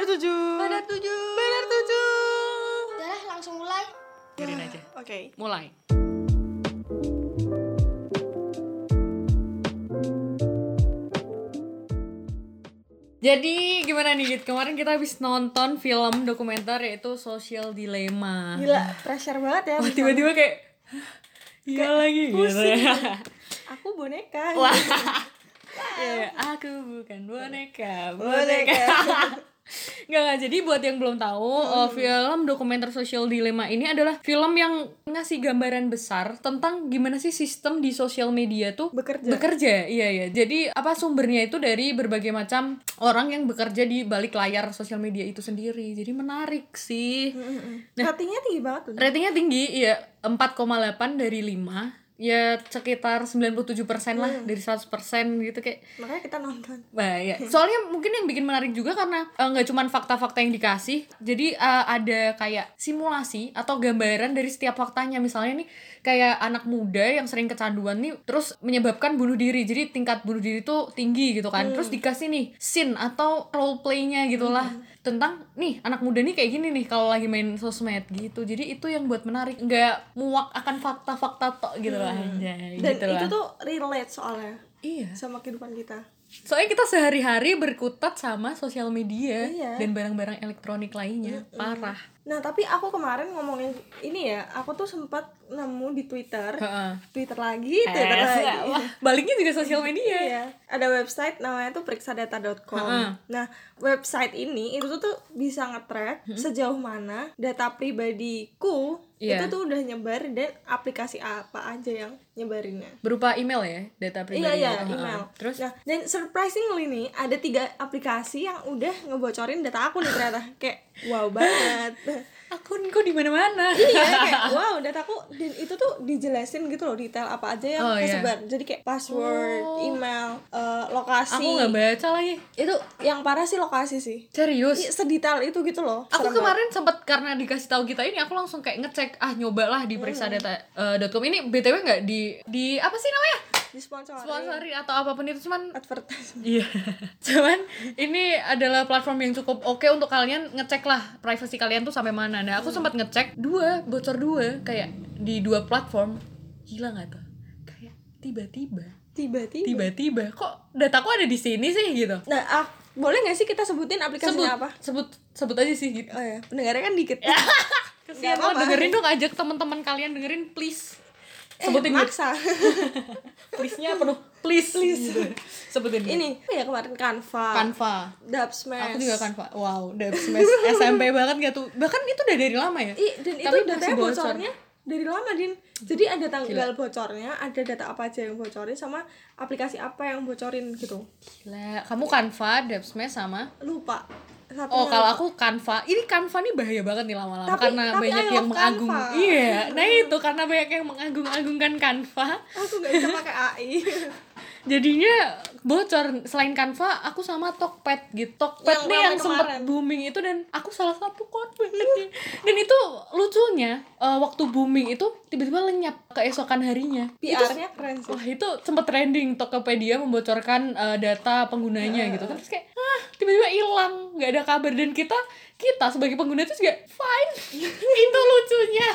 Benar tujuh. Benar tujuh. Benar tujuh. Udah langsung mulai. Biarin aja. Oke. Mulai. Jadi gimana nih Git? Kemarin kita habis nonton film dokumenter yaitu Social Dilemma. Gila, pressure banget ya. Wah, tiba-tiba kayak Iya lagi gitu ya. Aku boneka. Wah. Ya, aku bukan boneka, Boneka. boneka. Nggak, nggak. Jadi buat yang belum tahu, uh, film dokumenter Social Dilemma ini adalah film yang ngasih gambaran besar tentang gimana sih sistem di sosial media tuh Bekerja. bekerja. Iya, iya. Jadi apa sumbernya itu dari berbagai macam orang yang bekerja di balik layar sosial media itu sendiri. Jadi menarik sih. Ratingnya tinggi banget tuh. Ratingnya tinggi, iya 4,8 dari 5 Ya sekitar 97% lah dari 100% gitu kayak Makanya kita nonton. Nah, ya. Soalnya mungkin yang bikin menarik juga karena eh, nggak cuman fakta-fakta yang dikasih, jadi eh, ada kayak simulasi atau gambaran dari setiap faktanya. Misalnya nih kayak anak muda yang sering kecanduan nih terus menyebabkan bunuh diri. Jadi tingkat bunuh diri tuh tinggi gitu kan. Terus dikasih nih scene atau role play-nya gitulah tentang nih anak muda nih kayak gini nih kalau lagi main sosmed gitu. Jadi itu yang buat menarik, nggak muak akan fakta-fakta tok gitu lah anjay. Dan gitu lah. itu tuh relate soalnya iya. sama kehidupan kita. Soalnya kita sehari-hari berkutat sama sosial media Iya. dan barang-barang elektronik lainnya. Parah. Nah, tapi aku kemarin ngomongin ini ya, aku tuh sempat nemu di Twitter. Heeh. Twitter lagi, Twitter Eh, lagi. wah, baliknya juga sosial media. Iya, ada website namanya tuh periksadata.com. Heeh. Nah, website ini itu tuh, bisa nge-track sejauh mana data pribadiku Iya. itu tuh udah nyebar dan aplikasi apa aja yang nyebarinnya. Berupa email ya, data pribadi. Iya iya Heeh. email. Terus nah dan surprisingly nih ada tiga aplikasi yang udah ngebocorin data aku nih ternyata kayak wow banget. Akunku di mana-mana. iya kayak wow dataku dan itu tuh dijelasin gitu loh detail apa aja yang Oh, iya. tersebar. Jadi kayak password, Oh. email, eh, lokasi. Aku nggak baca lagi. Itu yang parah sih lokasi sih. Serius. Iya, sedetail itu gitu loh. Aku Serem kemarin sempat karena dikasih tahu kita ini aku langsung kayak ngecek ah nyobalah di periksadata.com ini btw nggak di di apa sih namanya. Disponsori. sponsori atau apa pun itu cuman Advertisement. Iya. Cuman ini adalah platform yang cukup oke untuk kalian ngecek lah privasi kalian tuh sampai mana. Nah, aku sempat ngecek dua, bocor dua kayak di dua platform. Gila nggak tuh? Kayak tiba-tiba, Tiba-tiba. tiba-tiba kok dataku ada di sini sih gitu. Nah, ah, boleh gak sih kita sebutin Sebut aplikasinya apa? sebut sebut aja sih gitu. Oh ya, pendengarnya kan dikit. Nggak lo apa-apa. dengerin dong ajak teman-teman kalian dengerin please. Sebutin eh, maksa. please-nya penuh please. please. Sebutin Git. Ini ya kemarin Canva. Canva. Dub Smash. Aku juga Canva. Wow, udah smash SMP banget gak tuh? Bahkan itu udah dari lama ya? Ih, dan itu Tapi datanya masih bocor. bocornya dari lama din jadi ada tanggal bocornya ada data apa aja yang bocorin sama aplikasi apa yang bocorin gitu Gila, kamu Canva, Dubsmash sama lupa satu Oh, kalau aku Canva, ini Canva nih bahaya banget nih lama-lama Tapi- karena tapi banyak yang mengagung. Iya, nah itu karena banyak yang mengagung-agungkan Canva. aku nggak bisa pakai AI Jadinya bocor selain Canva, aku sama Tokped gitu. Tokped Yang nih yang sempet kemarin. booming itu dan aku salah satu korbannya. dan itu lucunya, eh, waktu booming itu tiba-tiba lenyap keesokan harinya. Itu PR-nya keren sih Wah itu sempet trending Tokopedia membocorkan uh, data penggunanya gitu terus kayak ah tiba-tiba hilang nggak ada kabar dan kita kita sebagai pengguna itu juga fine itu lucunya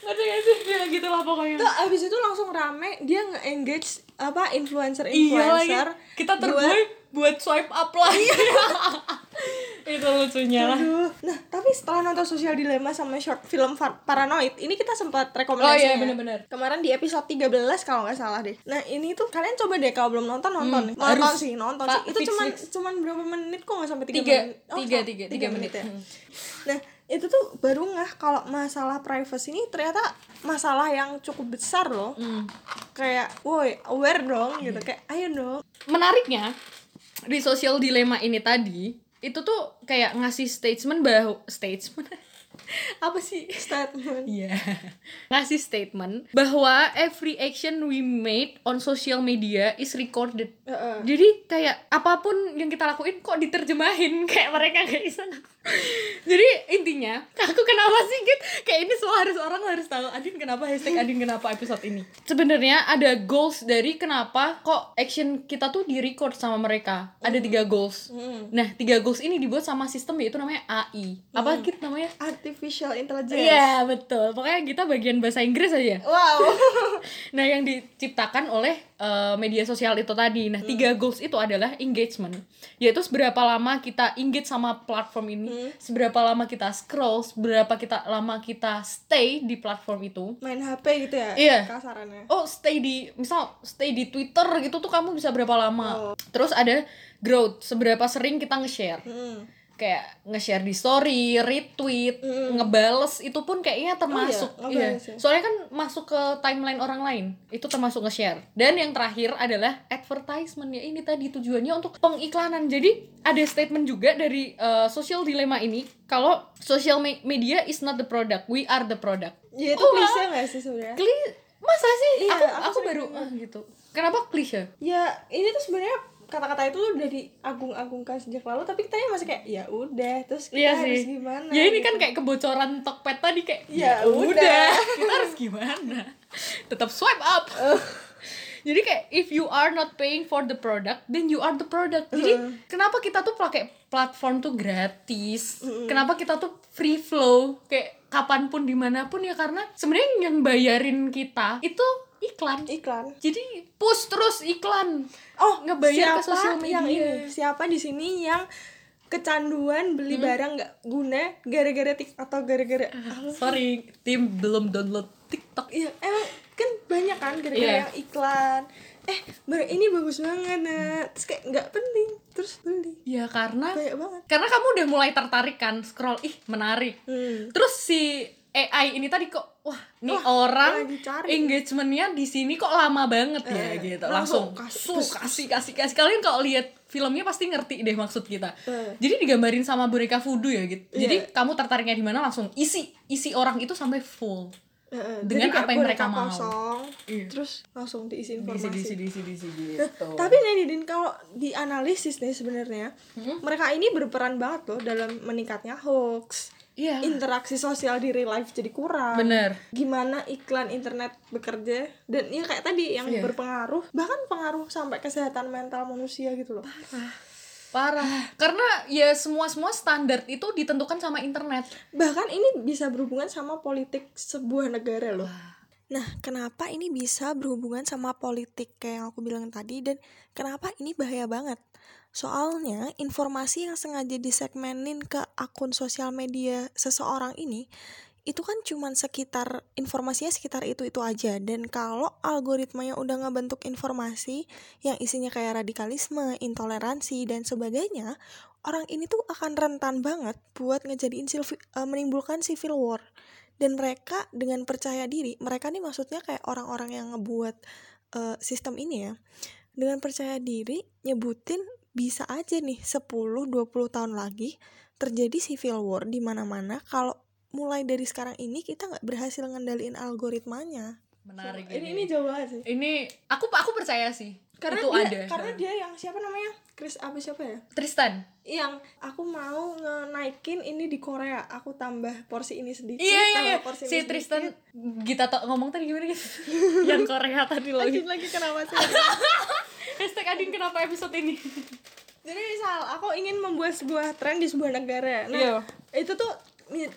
ngerti gak sih ya gitu lah pokoknya Tuh abis itu langsung rame dia nge-engage apa influencer iya lagi influencer kita terbuai buat swipe up lagi itu lucunya lah. Nah, tapi setelah nonton Social Dilemma sama short film Far- Paranoid, ini kita sempat Oh, rekomendasi iya, bener-bener. Kemarin di episode 13 kalau nggak salah deh. Nah, ini tuh kalian coba deh kalau belum nonton nonton. Hmm, nonton harus. sih, nonton Pak, sih. Itu fix, cuman fix. cuman berapa menit kok nggak sampai 3 Tiga, menit. Oh, tiga, tiga, tiga tiga menit. ya. Hmm. Nah, itu tuh baru ngah kalau masalah privacy ini ternyata masalah yang cukup besar loh. Hmm. Kayak, woi, aware dong gitu. Kayak, ayo dong. menariknya di sosial dilema ini tadi itu tuh kayak ngasih statement bahwa statement apa sih Statement. Iya. Ngasih statement bahwa every action we made on social media is recorded. Heeh. Jadi kayak apa pun yang kita lakuin kok diterjemahin kayak mereka nggak bisa Jadi intinya, aku kenapa sih gitu? Kayak ini semua harus orang harus tahu. Adin kenapa hashtag Adin kenapa episode ini? Sebenarnya ada goals dari kenapa kok action kita tuh di record sama mereka. Ada tiga goals. Nah tiga goals ini dibuat sama sistem yaitu namanya AI. Apa gitu namanya? Artificial intelligence Iya betul. Pokoknya kita bagian bahasa Inggris aja. wow Nah, yang diciptakan oleh eh, media sosial itu tadi. Nah, tiga goals itu adalah engagement, yaitu seberapa lama kita engage sama platform ini, seberapa lama kita scroll, seberapa kita lama kita stay di platform itu. main HP gitu ya Iya. kasarannya Oh, stay di misal stay di Twitter gitu tuh kamu bisa berapa lama. Oh. Terus ada growth, seberapa sering kita nge-share. Hmm. Kayak nge-share di story, retweet, ngebales itu pun kayaknya termasuk. Oh iya, iya. ngebales ya. Soalnya kan masuk ke timeline orang lain. Itu termasuk nge-share. Dan yang terakhir adalah advertisement ya. Ini tadi tujuannya untuk pengiklanan. Jadi ada statement juga dari uh, social dilemma ini kalau social me- media is not the product, we are the product. ya itu Oh, klise nggak sih sebenarnya Kli masa sih? Iya, aku aku aku baru ah, gitu. Kenapa klise? ya ini tuh sebenarnya kata-kata itu udah diagung-agungkan sejak lalu tapi kita masih kayak ya udah terus kita Iya harus sih. gimana Ya ini gitu. kan kayak kebocoran Tokped tadi kayak Ya udah." kita harus gimana? Tetap swipe up. Jadi kayak if you are not paying for the product, then you are the product. Jadi kenapa kita tuh pakai platform tuh gratis? Kenapa kita tuh free flow kayak kapan pun di mana pun ya karena sebenarnya yang bayarin kita itu iklan. iklan Jadi push terus iklan. oh Ngebayar ke siapa sosial media. yang ini siapa di sini yang kecanduan beli barang nggak guna gara-gara tik atau gara-gara Sorry, tim belum download TikTok. iya emang kan banyak kan gara-gara Iya. yang iklan eh bar ini bagus banget nah terus kayak nggak penting terus beli Ya karena banyak banget karena kamu udah mulai tertarik kan scroll ih menarik. hmm. Terus si AI ini tadi kok wah nih Wah, orang engagementnya di sini kok lama banget ya Eh, gitu langsung langsung kasih. kasih kasih kasih kalian kalau lihat filmnya pasti ngerti deh maksud kita Eh. jadi digambarin sama boneka voodoo ya gitu jadi Iya. kamu tertariknya di mana langsung isi isi orang itu sampai full Heeh, Dengan jadi apa yang mereka mau. kosong, Iya. terus langsung diisi diisi informasi diisi diisi diisi Nah, gitu tapi nih Didin kalau dianalisis nih sebenarnya Hmm? mereka ini berperan banget loh dalam meningkatnya hoax iya. Interaksi sosial di real life jadi kurang. Bener. Gimana iklan internet bekerja dan ya kayak tadi yang Iya. berpengaruh bahkan pengaruh sampai kesehatan mental manusia gitu loh. Parah. Karena ya semua semua standar itu ditentukan sama internet. Bahkan ini bisa berhubungan sama politik sebuah negara loh. Nah, kenapa ini bisa berhubungan sama politik kayak yang aku bilang tadi dan kenapa ini bahaya banget? Soalnya informasi yang sengaja disegmenin ke akun sosial media seseorang ini itu kan cuman sekitar informasinya sekitar itu-itu aja. Dan kalau algoritmanya udah ngebentuk informasi yang isinya kayak radikalisme, intoleransi dan sebagainya, orang ini tuh akan rentan banget buat ngejadiin silvi- eh, menimbulkan civil war. Dan mereka dengan percaya diri mereka nih maksudnya kayak orang-orang yang ngebuat eh, sistem ini ya dengan percaya diri nyebutin bisa aja nih 10-20 tahun lagi terjadi civil war di mana-mana kalau mulai dari sekarang ini kita nggak berhasil ngendaliin algoritmanya. Menarik ini ini. jauh banget sih. Ini aku aku percaya sih karena itu dia ada. karena dia yang siapa namanya? Chris apa siapa ya? Tristan. Yang aku mau ngenaikin ini di Korea. Aku tambah porsi ini sedikit iya iya tambah iya. porsi si ini Tristan sedikit. Gita to ngomong tadi gimana gitu yang Korea tadi loh lanjut lagi kenapa sih? Hashtag Adin kenapa episode ini Jadi misal aku ingin membuat sebuah tren di sebuah negara. Nah, Iya. itu tuh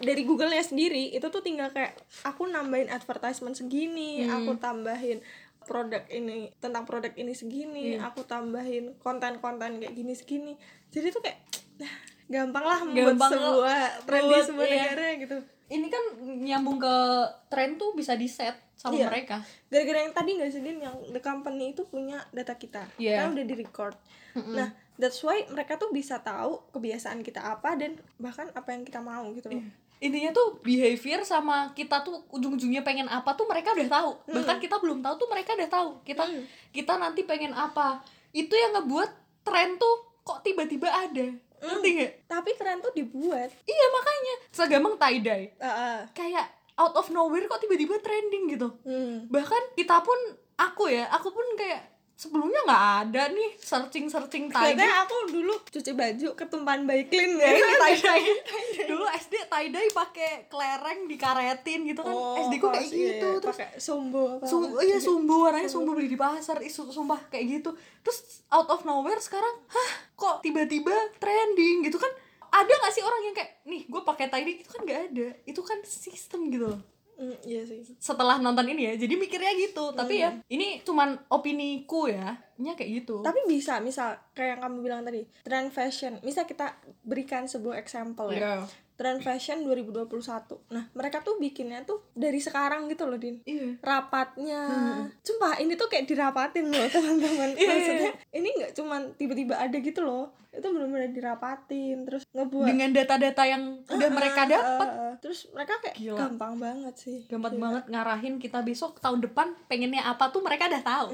dari Google-nya sendiri itu tuh tinggal kayak aku nambahin advertisement segini, Hmm. aku tambahin produk ini tentang produk ini segini, Iya. aku tambahin konten-konten kayak gini segini. Jadi tuh kayak nah, gampang lah membuat Gampang sebuah tren di sebuah iya. negara gitu. ini kan nyambung ke tren tuh bisa di set sama Iya. mereka Gara-gara yang tadi nggak sih Din, yang the company itu punya data kita, Iya. kan udah di record. Nah, that's why mereka tuh bisa tahu kebiasaan kita apa dan bahkan apa yang kita mau gitu loh. intinya tuh behavior sama kita tuh ujung-ujungnya pengen apa tuh mereka udah tahu. Bahkan kita belum tahu tuh mereka udah tahu. Kita Hmm. kita nanti pengen apa. Itu yang ngebuat tren tuh kok tiba-tiba ada. Ngerti nggak? Tapi tren tuh dibuat. iya makanya. Segampang tie dye Ah, ah. kayak out of nowhere kok tiba-tiba trending gitu. Hmm. bahkan kita pun aku ya aku pun kayak sebelumnya nggak ada nih searching searching tie Kayaknya aku dulu cuci baju ketumpahan clean ya. tie dye dulu SD tie dye pakai kelereng dikaretin gitu kan. SD ku kayak iya, gitu iya, terus pakai sumbu apa Sum, iya sumbu warnanya sumbu. beli di pasar isu sumpah kayak gitu. Terus out of nowhere sekarang hah kok tiba-tiba trending? Gitu kan. Ada gak sih orang yang kayak nih gue pakai tie dye itu kan gak ada. Itu kan sistem gitu loh Hmm, iya sih. setelah nonton ini ya jadi mikirnya gitu. Tapi ya ini cuman opiniku ya nya kayak gitu. Tapi bisa misal kayak yang kamu bilang tadi trend fashion. Misal kita berikan sebuah example ya Trend fashion 2021 nah mereka tuh bikinnya tuh dari sekarang gitu loh din. Iya. Rapatnya. Sumpah ini tuh kayak dirapatin loh teman-teman. Iya, maksudnya ini nggak cuman tiba-tiba ada gitu loh. Itu benar-benar dirapatin terus ngebuat dengan data-data yang udah mereka dapat Uh, uh, terus mereka kayak Gila. gampang banget sih. Gampang Gila. banget ngarahin kita besok tahun depan pengennya apa tuh mereka udah tahu.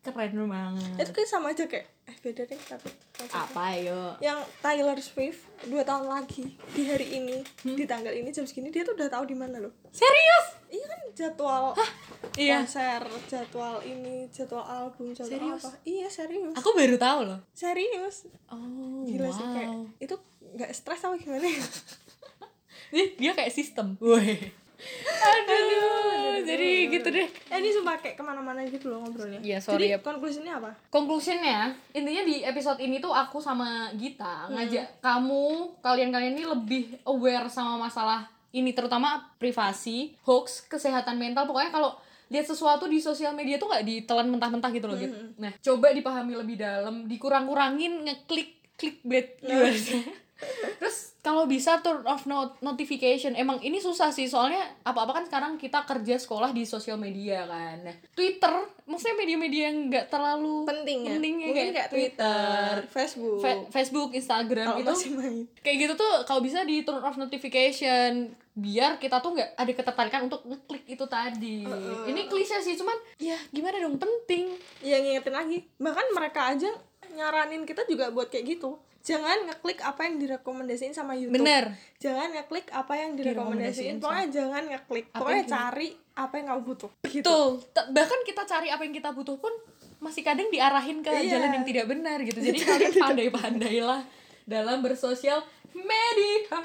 Keren itu banget kayak sama aja kayak beda deh tapi apa yo yang Taylor Swift dua tahun lagi di hari ini di tanggal ini jam segini dia tuh udah tahu di mana loh. Serius? Iya kan jadwal iya. konser jadwal ini jadwal album jadwal Serius? apa iya serius. Aku baru tahu loh. Serius? Oh gila sih kayak itu nggak stres apa gimana ya? Nih, dia kayak sistem. Woi. Aduh, jadi gitu deh. eh, ini sumpah kayak ke mana-mana gitu loh ngobrolnya Iya, sorry jadi ya. konklusinya apa Conclusionnya, intinya di episode ini tuh aku sama Gita ngajak kamu, kalian-kalian ini lebih aware sama masalah ini, terutama privasi, hoax, kesehatan mental. Pokoknya kalau lihat sesuatu di sosial media tuh nggak ditelan mentah-mentah gitu loh gitu. Nah, coba dipahami lebih dalam, dikurang-kurangin ngeklik clickbait gimana sih? Terus kalau bisa turn off not notification. Emang ini susah sih soalnya apa-apa kan sekarang kita kerja sekolah di sosial media kan. Nah, Twitter, maksudnya media-media yang nggak terlalu penting ya penting ya, mungkin kayak kayak Twitter, Facebook Fe- Facebook, Instagram kalau itu kayak gitu tuh kalau bisa di turn off notification biar kita tuh nggak ada ketertarikan untuk ngeklik itu tadi. Ini klise sih cuman ya gimana dong penting. ya ngingetin lagi bahkan mereka aja nyaranin kita juga buat kayak gitu jangan ngeklik apa yang direkomendasiin sama YouTube Bener. jangan ngeklik apa yang direkomendasiin Direkomendasiin pokoknya jangan ngeklik Apa pokoknya yang- cari apa yang kamu butuh gitu Tuh, t- bahkan kita cari apa yang kita butuh pun masih kadang diarahin ke Iya. jalan yang tidak benar gitu. Jadi kalian pandai-pandailah dalam bersosial media.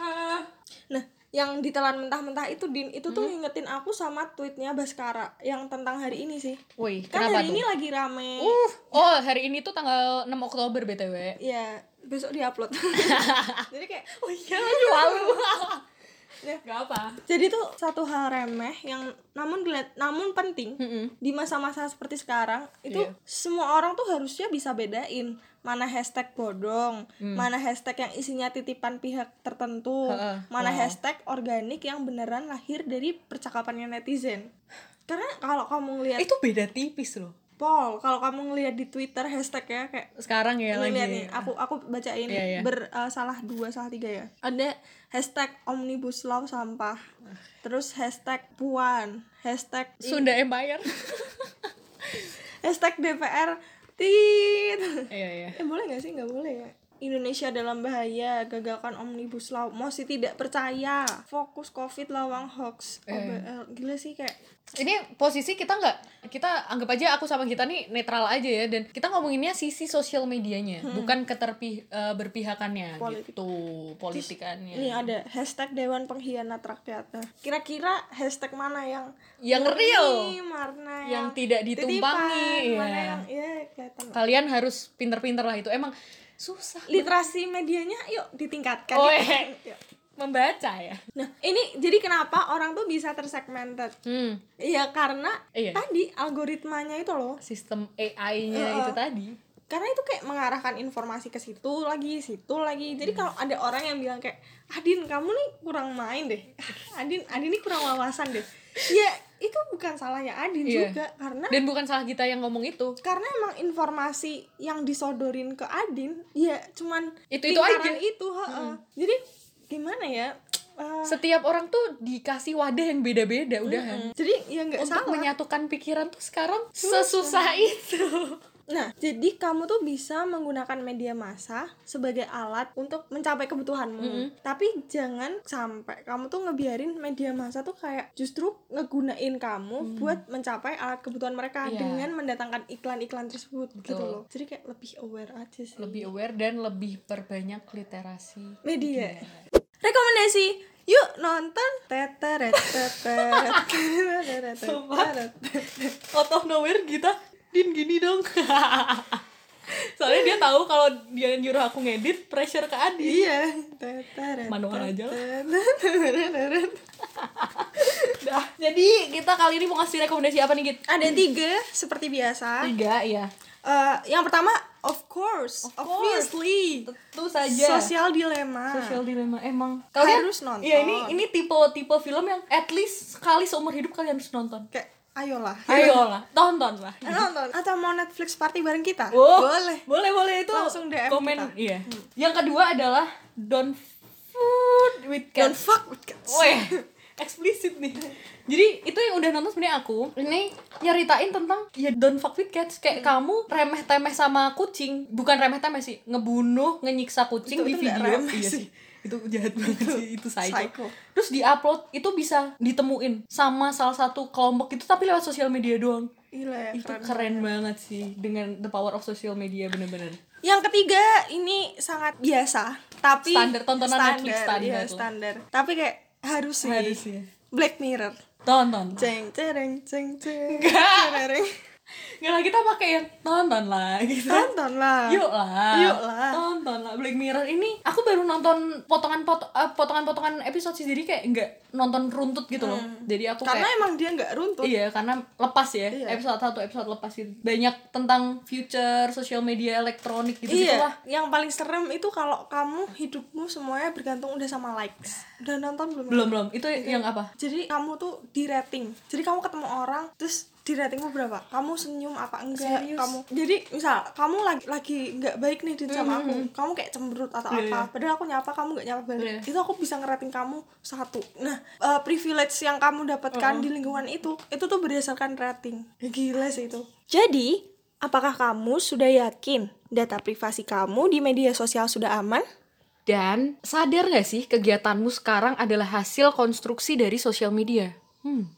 nah yang ditelan mentah-mentah itu din itu tuh ngingetin aku sama tweetnya Baskara yang tentang hari ini sih Woi, kan hari tuh? ini lagi rame Uh, oh hari ini tuh tanggal 6 Oktober BTW. ya besok diupload jadi kayak Oh iya, lalu. Ya. Gak apa. jadi tuh satu hal remeh yang namun dilihat namun penting Mm-mm. di masa-masa seperti sekarang itu Iya. semua orang tuh harusnya bisa bedain mana hashtag bodong, mana hashtag yang isinya titipan pihak tertentu, Heeh. mana Wow. hashtag organik yang beneran lahir dari percakapannya netizen. Karena kalau kamu ngelihat Itu beda tipis loh. Paul, kalau kamu ngelihat di Twitter hashtagnya kayak Sekarang ya lagi. Nih, aku aku bacain Iya, iya. ber eh, salah dua salah tiga ya. Ada hashtag omnibus law sampah, terus hashtag puan, hashtag Sunda Empire. hashtag DPR tit. Iya, iya. Eh boleh nggak sih? Nggak boleh ya. Indonesia dalam bahaya, gagalkan omnibus law, masih tidak percaya, fokus covid lawang hoax, Eh. OBL, gila sih kayak Ini posisi kita nggak kita anggap aja aku sama kita nih netral aja ya dan kita ngomonginnya sisi sosial medianya bukan keterpi eh, berpihakannya Politik. gitu politikannya ini ada hashtag Dewan Pengkhianat Rakyat. Nah, Kira-kira hashtag mana yang Yang murni, real. mana yang, Yang tidak ditumpangi, ya. yang ya kelihatan. kalian harus pinter-pinter lah itu emang susah Literasi medianya yuk ditingkatkan. Oh, eh. Yuk. Membaca ya Nah, ini jadi kenapa orang tuh bisa tersegmented? hmm Ya karena Iya. tadi algoritmanya itu loh. sistem AI-nya Heeh. itu tadi Karena itu kayak mengarahkan informasi ke situ lagi, situ lagi. Jadi Hmm. kalau ada orang yang bilang kayak, "Adin, kamu nih kurang main deh. Adin, Adin ini kurang wawasan deh." Ya, itu bukan salahnya Adin Iya. juga karena dan bukan salah kita yang ngomong itu karena emang informasi yang disodorin ke Adin ya cuman Itu-itu lingkaran aja. itu heeh. jadi gimana ya? Eh, setiap orang tuh dikasih wadah yang beda-beda udah. Mm, jadi ya nggak untuk salah. menyatukan pikiran tuh sekarang sesusah itu Nah, jadi kamu tuh bisa menggunakan media massa sebagai alat untuk mencapai kebutuhanmu. Tapi jangan sampai kamu tuh ngebiarin media massa tuh kayak justru ngegunain kamu buat mencapai alat kebutuhan mereka Iya. dengan mendatangkan iklan-iklan tersebut gitu Betul. loh. Jadi kayak lebih aware aja sih. lebih aware dan lebih perbanyak literasi media. Rekomendasi Yuk nonton teteret teteret. out of nowhere kita din gini dong soalnya dia tahu kalau dia nyuruh aku ngedit pressure ke Adi Iya. Manual aja lah. Dah, jadi kita kali ini mau ngasih rekomendasi apa nih Git? Ada tiga seperti biasa. Tiga ya Eh, yang pertama, of course, course. obviously, tentu saja sosial dilema. Sosial dilema emang Harus nonton. Iya ini ini tipe tipe film yang at least sekali seumur hidup kalian harus nonton. Kayak, ayolah. Ayolah, tonton lah. Eh, nonton atau mau Netflix party bareng kita? Oh, Boleh. boleh boleh itu Langsung DM komen kita. Hmm. iya. Yang kedua adalah don't food with Don't cats. fuck with cats. Weh, eksplisit nih. Jadi itu yang udah nonton sebenarnya aku. Ini nyeritain tentang ya don't fuck with cats. Kayak Hmm. kamu remeh-temeh sama kucing. Bukan remeh-temeh sih, ngebunuh, ngenyiksa kucing Itu- di itu video. remeh Iya sih. Itu jahat banget sih, itu psycho. Psycho. Terus diupload itu bisa ditemuin sama salah satu kelompok itu tapi lewat sosial media doang. Gila ya, itu keren. keren banget sih dengan the power of social media bener-bener. Yang ketiga ini sangat biasa, tapi Standar, tontonan Netflix standar iya, standar. Tapi kayak harus sih. Harus ya. Black Mirror. Tonton. Ceng cereng ceng ceng. Enggak. Nggak lah kita pakai yang tonton lah gitu. Tonton lah. Yuk lah. Yuk lah. Tonton lah Black Mirror ini aku baru nonton potongan pot eh, potongan-potongan episode sih jadi kayak nggak nonton runtut gitu loh. Jadi aku Karena kayak emang dia nggak runtut. Iya, karena lepas ya. Iya. Episode satu episode lepas gitu. Banyak tentang future sosial media elektronik gitu Iya, lah. yang paling serem itu kalau kamu hidupmu semuanya bergantung udah sama likes. Udah nonton belum? Belum belum. Itu yang apa? Jadi kamu tuh di rating. Jadi kamu ketemu orang terus di ratingmu berapa? Kamu senyum apa enggak? Serius? Kamu jadi misal kamu lagi lagi nggak baik nih di sama aku, kamu kayak cemberut atau Iya, apa? iya. Padahal aku nyapa kamu nggak nyapa balik. Iya. Itu aku bisa ngerating kamu satu. Nah, eh, privilege yang kamu dapatkan di lingkungan itu, itu tuh berdasarkan rating. Ya, gila sih itu. Jadi, apakah kamu sudah yakin data privasi kamu di media sosial sudah aman? Dan sadar gak sih kegiatanmu sekarang adalah hasil konstruksi dari sosial media? Hmm.